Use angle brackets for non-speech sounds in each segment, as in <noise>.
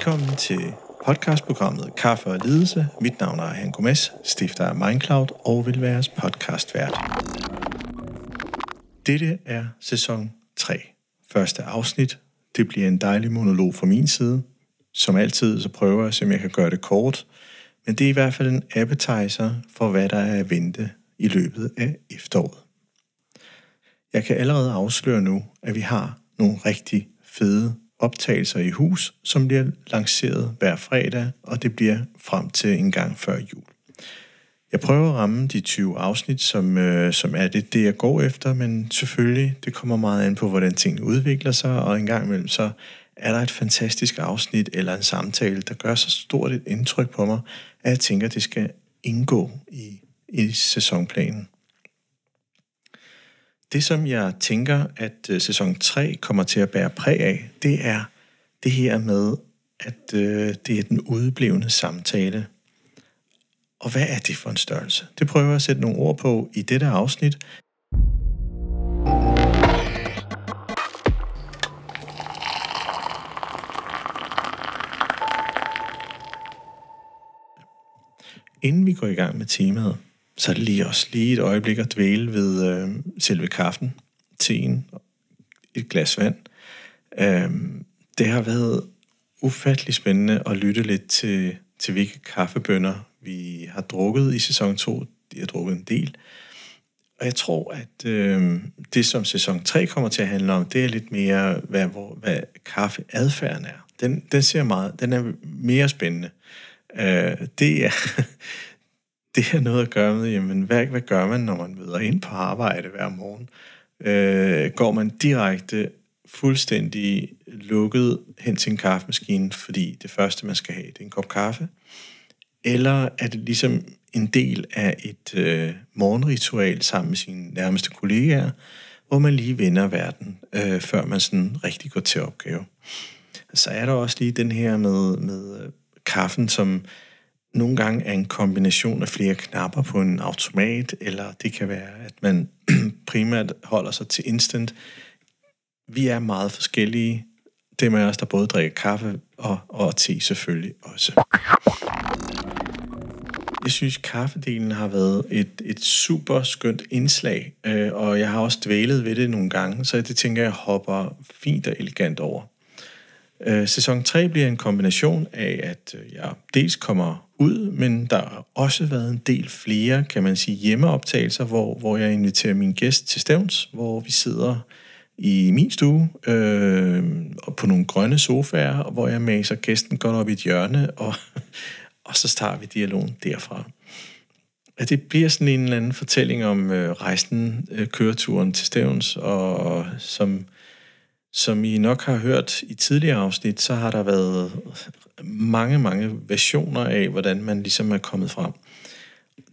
Velkommen til podcastprogrammet Kaffe og Lidelse. Mit navn er Han Gomes, stifter af Mindcloud og vil være jeres podcastvært. Dette er sæson 3. Første afsnit. Det bliver en dejlig monolog fra min side. Som altid så prøver jeg, om jeg kan gøre det kort. Men det er i hvert fald en appetizer for, hvad der er at vente i løbet af efteråret. Jeg kan allerede afsløre nu, at vi har nogle rigtig fede optagelser i hus, som bliver lanceret hver fredag, og det bliver frem til en gang før jul. Jeg prøver at ramme de 20 afsnit, som, øh, som er det, det, jeg går efter, men selvfølgelig, det kommer meget an på, hvordan tingene udvikler sig, og en gang imellem så er der et fantastisk afsnit eller en samtale, der gør så stort et indtryk på mig, at jeg tænker, at det skal indgå i, i sæsonplanen. Det, som jeg tænker, at øh, sæson 3 kommer til at bære præg af, det er det her med, at øh, det er den udblevende samtale. Og hvad er det for en størrelse? Det prøver jeg at sætte nogle ord på i dette afsnit. Inden vi går i gang med temaet, så er det lige også lige et øjeblik at dvæle ved øh, selve kaffen, teen, et glas vand. Øh, det har været ufattelig spændende at lytte lidt til, til hvilke kaffebønder vi har drukket i sæson 2. De har drukket en del. Og jeg tror, at øh, det, som sæson 3 kommer til at handle om, det er lidt mere, hvad, hvor, hvad kaffeadfærden er. Den, den ser meget, den er mere spændende. Øh, det er, <laughs> det har noget at gøre med, jamen, hvad, hvad gør man, når man møder ind på arbejde hver morgen? Øh, går man direkte fuldstændig lukket hen til en kaffemaskine, fordi det første, man skal have, det er en kop kaffe? Eller er det ligesom en del af et øh, morgenritual sammen med sine nærmeste kollegaer, hvor man lige vender verden, øh, før man sådan rigtig går til opgave? Så er der også lige den her med, med øh, kaffen, som nogle gange er en kombination af flere knapper på en automat, eller det kan være, at man <clears throat> primært holder sig til instant. Vi er meget forskellige. Det med os, der både drikker kaffe og, og te selvfølgelig også. Jeg synes, kaffedelen har været et, et super skønt indslag, øh, og jeg har også dvælet ved det nogle gange, så det tænker jeg hopper fint og elegant over. Øh, sæson 3 bliver en kombination af, at øh, jeg dels kommer ud, men der har også været en del flere, kan man sige, hjemmeoptagelser, hvor, hvor jeg inviterer min gæst til stævns, hvor vi sidder i min stue øh, og på nogle grønne sofaer, hvor jeg maser gæsten godt op i et hjørne, <laughs> og, og så starter vi dialogen derfra. At det bliver sådan en eller anden fortælling om øh, rejsen, øh, køreturen til stævns, og som som I nok har hørt i tidligere afsnit, så har der været mange, mange versioner af, hvordan man ligesom er kommet frem.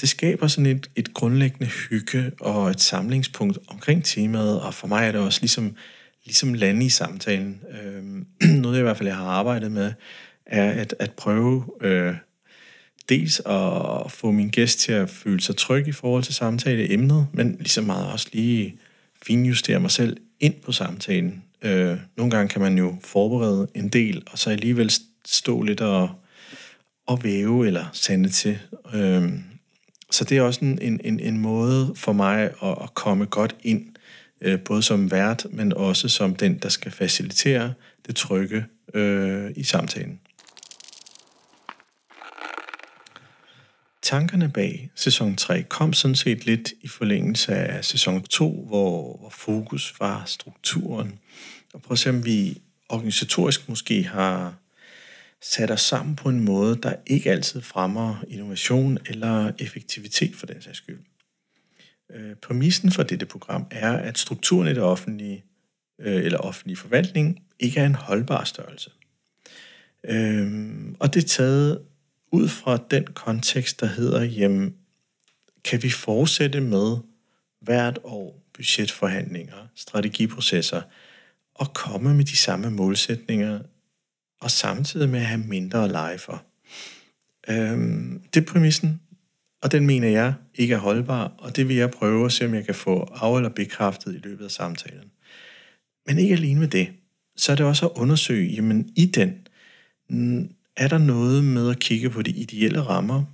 Det skaber sådan et, et grundlæggende hygge og et samlingspunkt omkring temaet, og for mig er det også ligesom, ligesom lande i samtalen. Øh, <clears throat> noget jeg i hvert fald jeg har arbejdet med, er at, at prøve øh, dels at få min gæst til at føle sig tryg i forhold til samtaleemnet, men ligesom meget også lige finjustere mig selv ind på samtalen. Øh, nogle gange kan man jo forberede en del, og så alligevel stå lidt og, og væve eller sande til. Øh, så det er også en, en, en måde for mig at, at komme godt ind, øh, både som vært, men også som den, der skal facilitere det trygge øh, i samtalen. Tankerne bag sæson 3 kom sådan set lidt i forlængelse af sæson 2, hvor, hvor fokus var strukturen. Og prøv at se, om vi organisatorisk måske har sat os sammen på en måde, der ikke altid fremmer innovation eller effektivitet for den sags skyld. Øh, præmissen for dette program er, at strukturen i det offentlige øh, eller offentlige forvaltning ikke er en holdbar størrelse. Øh, og det er taget ud fra den kontekst, der hedder, jamen, kan vi fortsætte med hvert år budgetforhandlinger, strategiprocesser, og komme med de samme målsætninger, og samtidig med at have mindre at lege for. Øhm, det er præmissen, og den mener jeg ikke er holdbar, og det vil jeg prøve at se, om jeg kan få af- eller bekræftet i løbet af samtalen. Men ikke alene med det, så er det også at undersøge, jamen i den er der noget med at kigge på de ideelle rammer?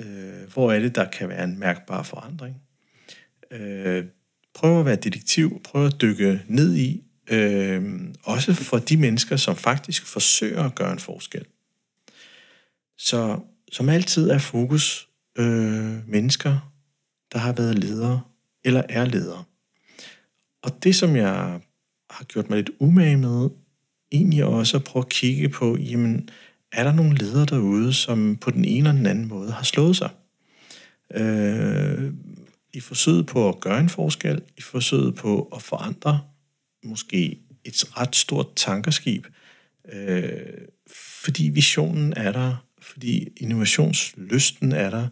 Øh, hvor er det, der kan være en mærkbar forandring? Øh, prøv at være detektiv, prøv at dykke ned i, øh, også for de mennesker, som faktisk forsøger at gøre en forskel. Så som altid er fokus øh, mennesker, der har været ledere eller er ledere. Og det, som jeg har gjort mig lidt umage med, egentlig også at prøve at kigge på, jamen, er der nogle ledere derude, som på den ene eller den anden måde har slået sig? Øh, I forsøget på at gøre en forskel, i forsøget på at forandre måske et ret stort tankeskib, øh, fordi visionen er der, fordi innovationslysten er der,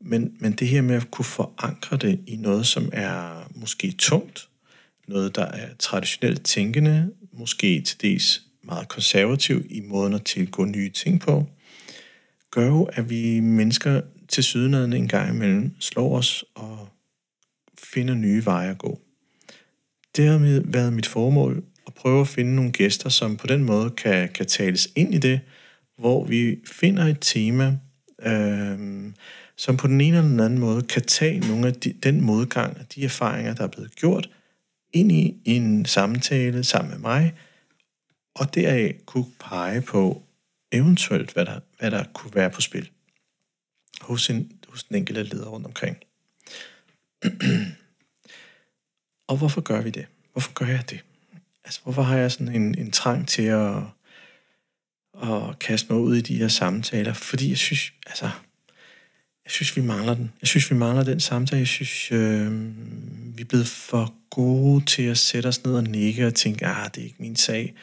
men, men det her med at kunne forankre det i noget, som er måske tungt, noget, der er traditionelt tænkende, måske til dels meget konservativ i måden at tilgå nye ting på, gør jo, at vi mennesker til sydenheden en gang imellem slår os og finder nye veje at gå. Det har været mit formål at prøve at finde nogle gæster, som på den måde kan, kan tales ind i det, hvor vi finder et tema, øh, som på den ene eller den anden måde kan tage nogle af de, den modgang og de erfaringer, der er blevet gjort, ind i en samtale sammen med mig, og deraf kunne pege på eventuelt, hvad der, hvad der kunne være på spil hos, en, hos den enkelte leder rundt omkring. <clears throat> og hvorfor gør vi det? Hvorfor gør jeg det? Altså, hvorfor har jeg sådan en, en trang til at, at kaste mig ud i de her samtaler? Fordi jeg synes, altså, jeg synes, vi mangler den. Jeg synes, vi mangler den samtale. Jeg synes, øh, vi er blevet for gode til at sætte os ned og nikke og tænke, ah, det er ikke min sag.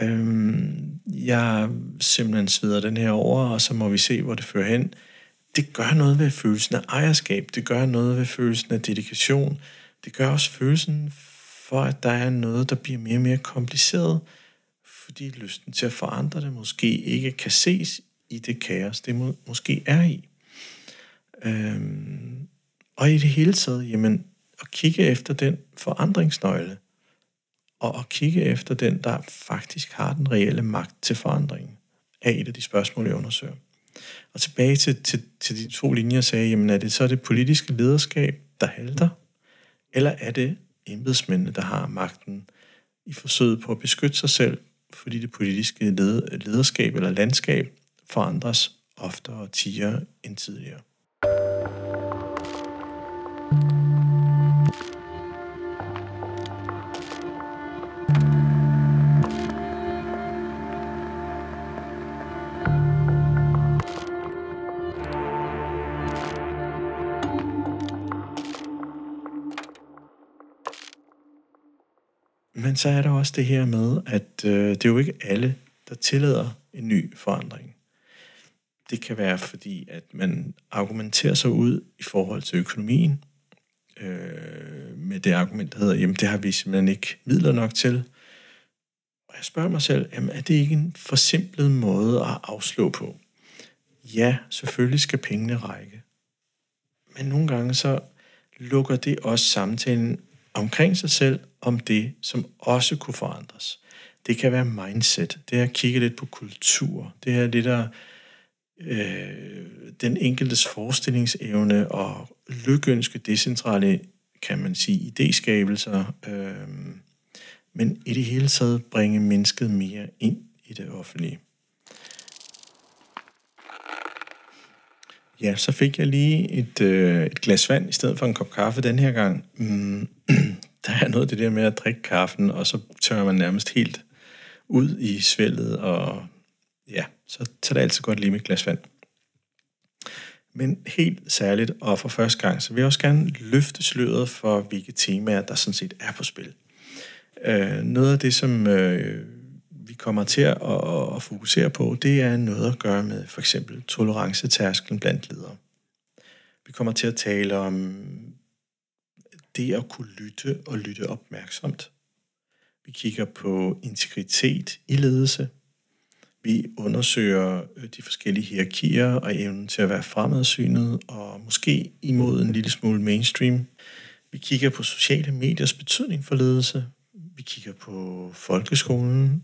Øhm, jeg simpelthen sveder den her over, og så må vi se, hvor det fører hen. Det gør noget ved følelsen af ejerskab. Det gør noget ved følelsen af dedikation. Det gør også følelsen for, at der er noget, der bliver mere og mere kompliceret, fordi lysten til at forandre det måske ikke kan ses i det kaos, det må, måske er i. Øhm, og i det hele taget, jamen, at kigge efter den forandringsnøgle, og at kigge efter den, der faktisk har den reelle magt til forandringen, er et af de spørgsmål, jeg undersøger. Og tilbage til, til, til de to linjer sagde, jamen er det så det politiske lederskab, der halter, eller er det embedsmændene, der har magten i forsøget på at beskytte sig selv, fordi det politiske lederskab eller landskab forandres oftere tiger end tidligere. Så er der også det her med, at øh, det er jo ikke alle, der tillader en ny forandring. Det kan være fordi, at man argumenterer sig ud i forhold til økonomien, øh, med det argument, der hedder, jamen det har vi simpelthen ikke midler nok til. Og jeg spørger mig selv, jamen er det ikke en forsimplet måde at afslå på? Ja, selvfølgelig skal pengene række. Men nogle gange så lukker det også samtalen omkring sig selv om det, som også kunne forandres. Det kan være mindset, det er at kigge lidt på kultur, det er det der øh, den enkeltes forestillingsevne og lykønske decentrale, kan man sige, idéskabelser, øh, men i det hele taget bringe mennesket mere ind i det offentlige. Ja, så fik jeg lige et, øh, et glas vand i stedet for en kop kaffe den her gang. Mm, der er noget af det der med at drikke kaffen, og så tørrer man nærmest helt ud i svældet, og ja, så, tager det altid godt lige med et glas vand. Men helt særligt, og for første gang, så vil jeg også gerne løfte sløret for, hvilke temaer, der sådan set er på spil. Øh, noget af det, som øh, vi kommer til at, at, at fokusere på, det er noget at gøre med for eksempel tolerancetærskelen blandt ledere. Vi kommer til at tale om det at kunne lytte og lytte opmærksomt. Vi kigger på integritet i ledelse. Vi undersøger øh, de forskellige hierarkier og evnen til at være fremadsynet og måske imod en lille smule mainstream. Vi kigger på sociale mediers betydning for ledelse. Vi kigger på folkeskolen.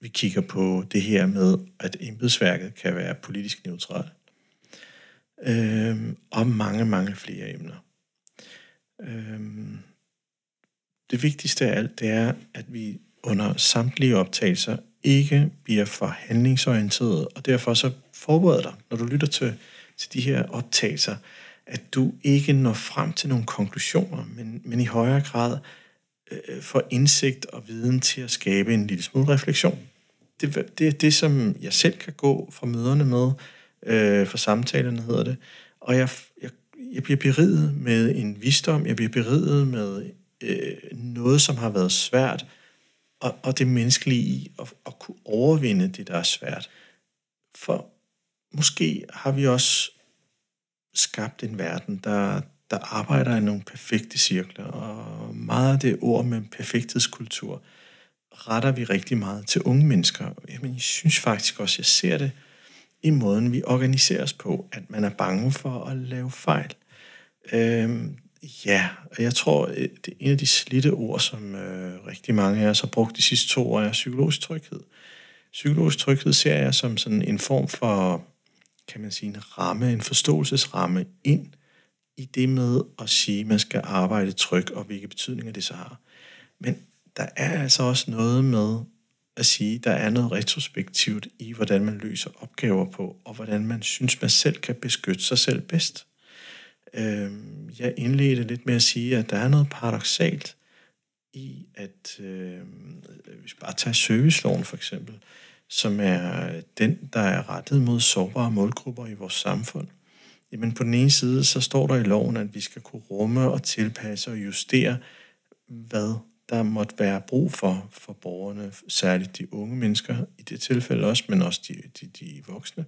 vi kigger på det her med, at embedsværket kan være politisk neutralt. Øhm, og mange, mange flere emner. Øhm, det vigtigste af alt, det er, at vi under samtlige optagelser ikke bliver for handlingsorienteret, og derfor så forbered dig, når du lytter til, til de her optagelser, at du ikke når frem til nogle konklusioner, men, men i højere grad øh, får indsigt og viden til at skabe en lille smule refleksion. Det, det er det, som jeg selv kan gå fra møderne med, øh, for samtalerne hedder det, og jeg, jeg, jeg bliver beriget med en visdom, jeg bliver beriget med øh, noget, som har været svært, og, og det menneskelige i at, at kunne overvinde det, der er svært. For måske har vi også skabt en verden, der, der arbejder i nogle perfekte cirkler, og meget af det ord med perfekthedskultur retter vi rigtig meget til unge mennesker. Jamen, jeg synes faktisk også, jeg ser det i måden, vi organiserer os på, at man er bange for at lave fejl. Øhm, ja, og jeg tror, øh, det er en af de slitte ord, som øh, rigtig mange af os har brugt de sidste to år, er psykologisk tryghed. Psykologisk tryghed ser jeg som sådan en form for, kan man sige, en ramme, en forståelsesramme ind i det med at sige, at man skal arbejde tryg, og hvilke betydninger det så har. Men der er altså også noget med at sige, at der er noget retrospektivt i, hvordan man løser opgaver på, og hvordan man synes, man selv kan beskytte sig selv bedst. Øhm, jeg indledte lidt med at sige, at der er noget paradoxalt i, at øh, hvis bare tager serviceloven for eksempel, som er den, der er rettet mod sårbare målgrupper i vores samfund. Jamen på den ene side, så står der i loven, at vi skal kunne rumme og tilpasse og justere, hvad der måtte være brug for for borgerne, særligt de unge mennesker i det tilfælde også, men også de, de, de voksne.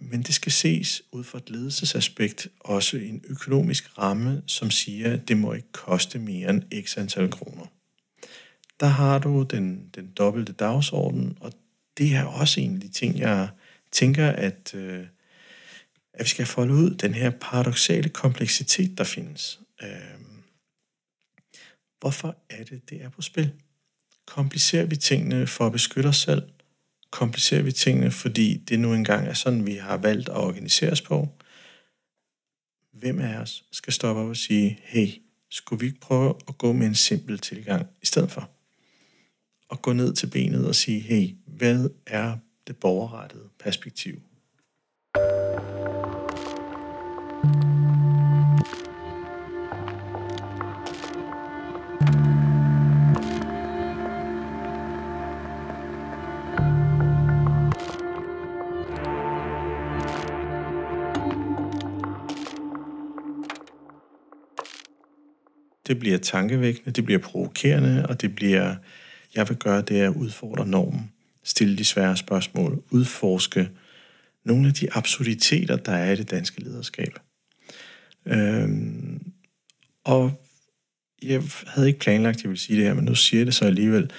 Men det skal ses ud fra et ledelsesaspekt, også en økonomisk ramme, som siger, at det må ikke koste mere end x antal kroner. Der har du den, den dobbelte dagsorden, og det er også en af de ting, jeg tænker, at, øh, at vi skal folde ud, den her paradoxale kompleksitet, der findes. Øh, hvorfor er det, det er på spil? Komplicerer vi tingene for at beskytte os selv? Komplicerer vi tingene, fordi det nu engang er sådan, vi har valgt at organisere os på? Hvem af os skal stoppe op og sige, hey, skulle vi ikke prøve at gå med en simpel tilgang i stedet for? Og gå ned til benet og sige, hey, hvad er det borgerrettede perspektiv? Det bliver tankevækkende, det bliver provokerende, og det bliver, jeg vil gøre det at udfordre normen, stille de svære spørgsmål, udforske nogle af de absurditeter, der er i det danske lederskab. Øhm, og jeg havde ikke planlagt, at jeg ville sige det her, men nu siger jeg det så alligevel.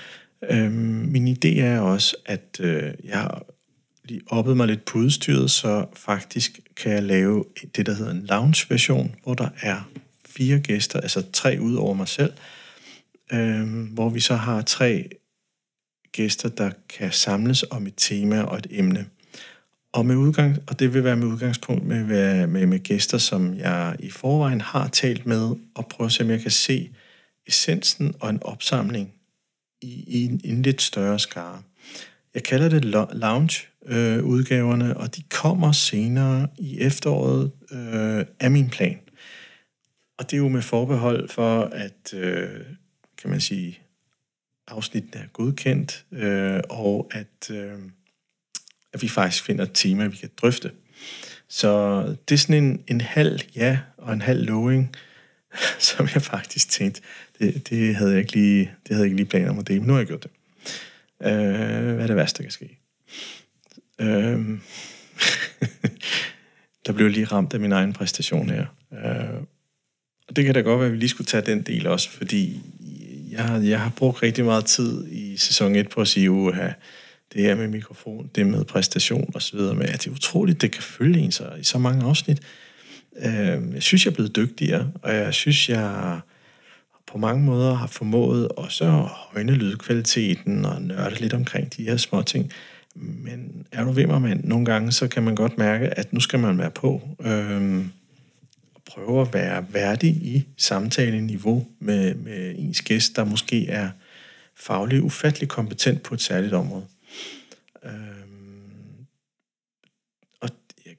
Øhm, min idé er også, at øh, jeg har lige oppet mig lidt på udstyret, så faktisk kan jeg lave det, der hedder en lounge-version, hvor der er fire gæster, altså tre ud over mig selv, øh, hvor vi så har tre gæster, der kan samles om et tema og et emne. Og, med udgang, og det vil være med udgangspunkt med, med, med gæster, som jeg i forvejen har talt med, og prøve at se, om jeg kan se essensen og en opsamling i, i en, en lidt større skare. Jeg kalder det lounge-udgaverne, øh, og de kommer senere i efteråret øh, af min plan. Og det er jo med forbehold for, at, øh, kan man sige, afsnittet er godkendt, øh, og at, øh, at vi faktisk finder et tema, vi kan drøfte. Så det er sådan en, en halv ja og en halv loving, <laughs> som jeg faktisk tænkte, det, det, havde jeg ikke lige, det havde jeg ikke lige planer om at dele, men nu har jeg gjort det. Øh, hvad er det værste, der kan ske? Øh, <laughs> der blev lige ramt af min egen præstation her. Øh, og det kan da godt være, at vi lige skulle tage den del også, fordi jeg, jeg har brugt rigtig meget tid i sæson 1 på at sige, uha, det her med mikrofon, det med præstation og så videre, det er utroligt, det kan følge en sig i så mange afsnit. Øh, jeg synes, jeg er blevet dygtigere, og jeg synes, jeg på mange måder har formået også at højne lydkvaliteten og nørde lidt omkring de her små ting. Men er du ved mig, mand, nogle gange så kan man godt mærke, at nu skal man være på. Øhm, prøve at være værdig i samtale-niveau med, med ens gæst, der måske er fagligt ufattelig kompetent på et særligt område. Øhm, og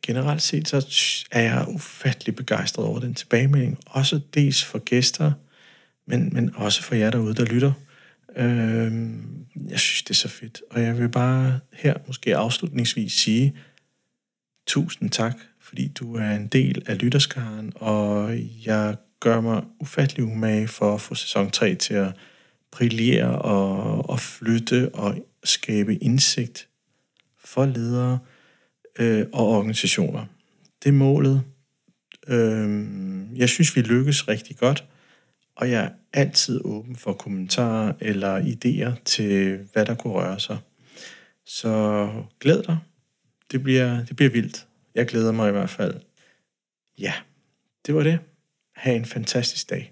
generelt set, så er jeg ufattelig begejstret over den tilbagemelding. Også dels for gæster, men, men også for jer derude, der lytter. Øhm, jeg synes, det er så fedt. Og jeg vil bare her måske afslutningsvis sige tusind tak, fordi du er en del af lytterskaren, og jeg gør mig ufattelig umage for at få sæson 3 til at brillere og, og flytte og skabe indsigt for ledere øh, og organisationer. Det er målet. Øh, jeg synes, vi lykkes rigtig godt, og jeg er altid åben for kommentarer eller idéer til, hvad der kunne røre sig. Så glæd dig. Det bliver, det bliver vildt. Jeg glæder mig i hvert fald. Ja, det var det. Ha' en fantastisk dag.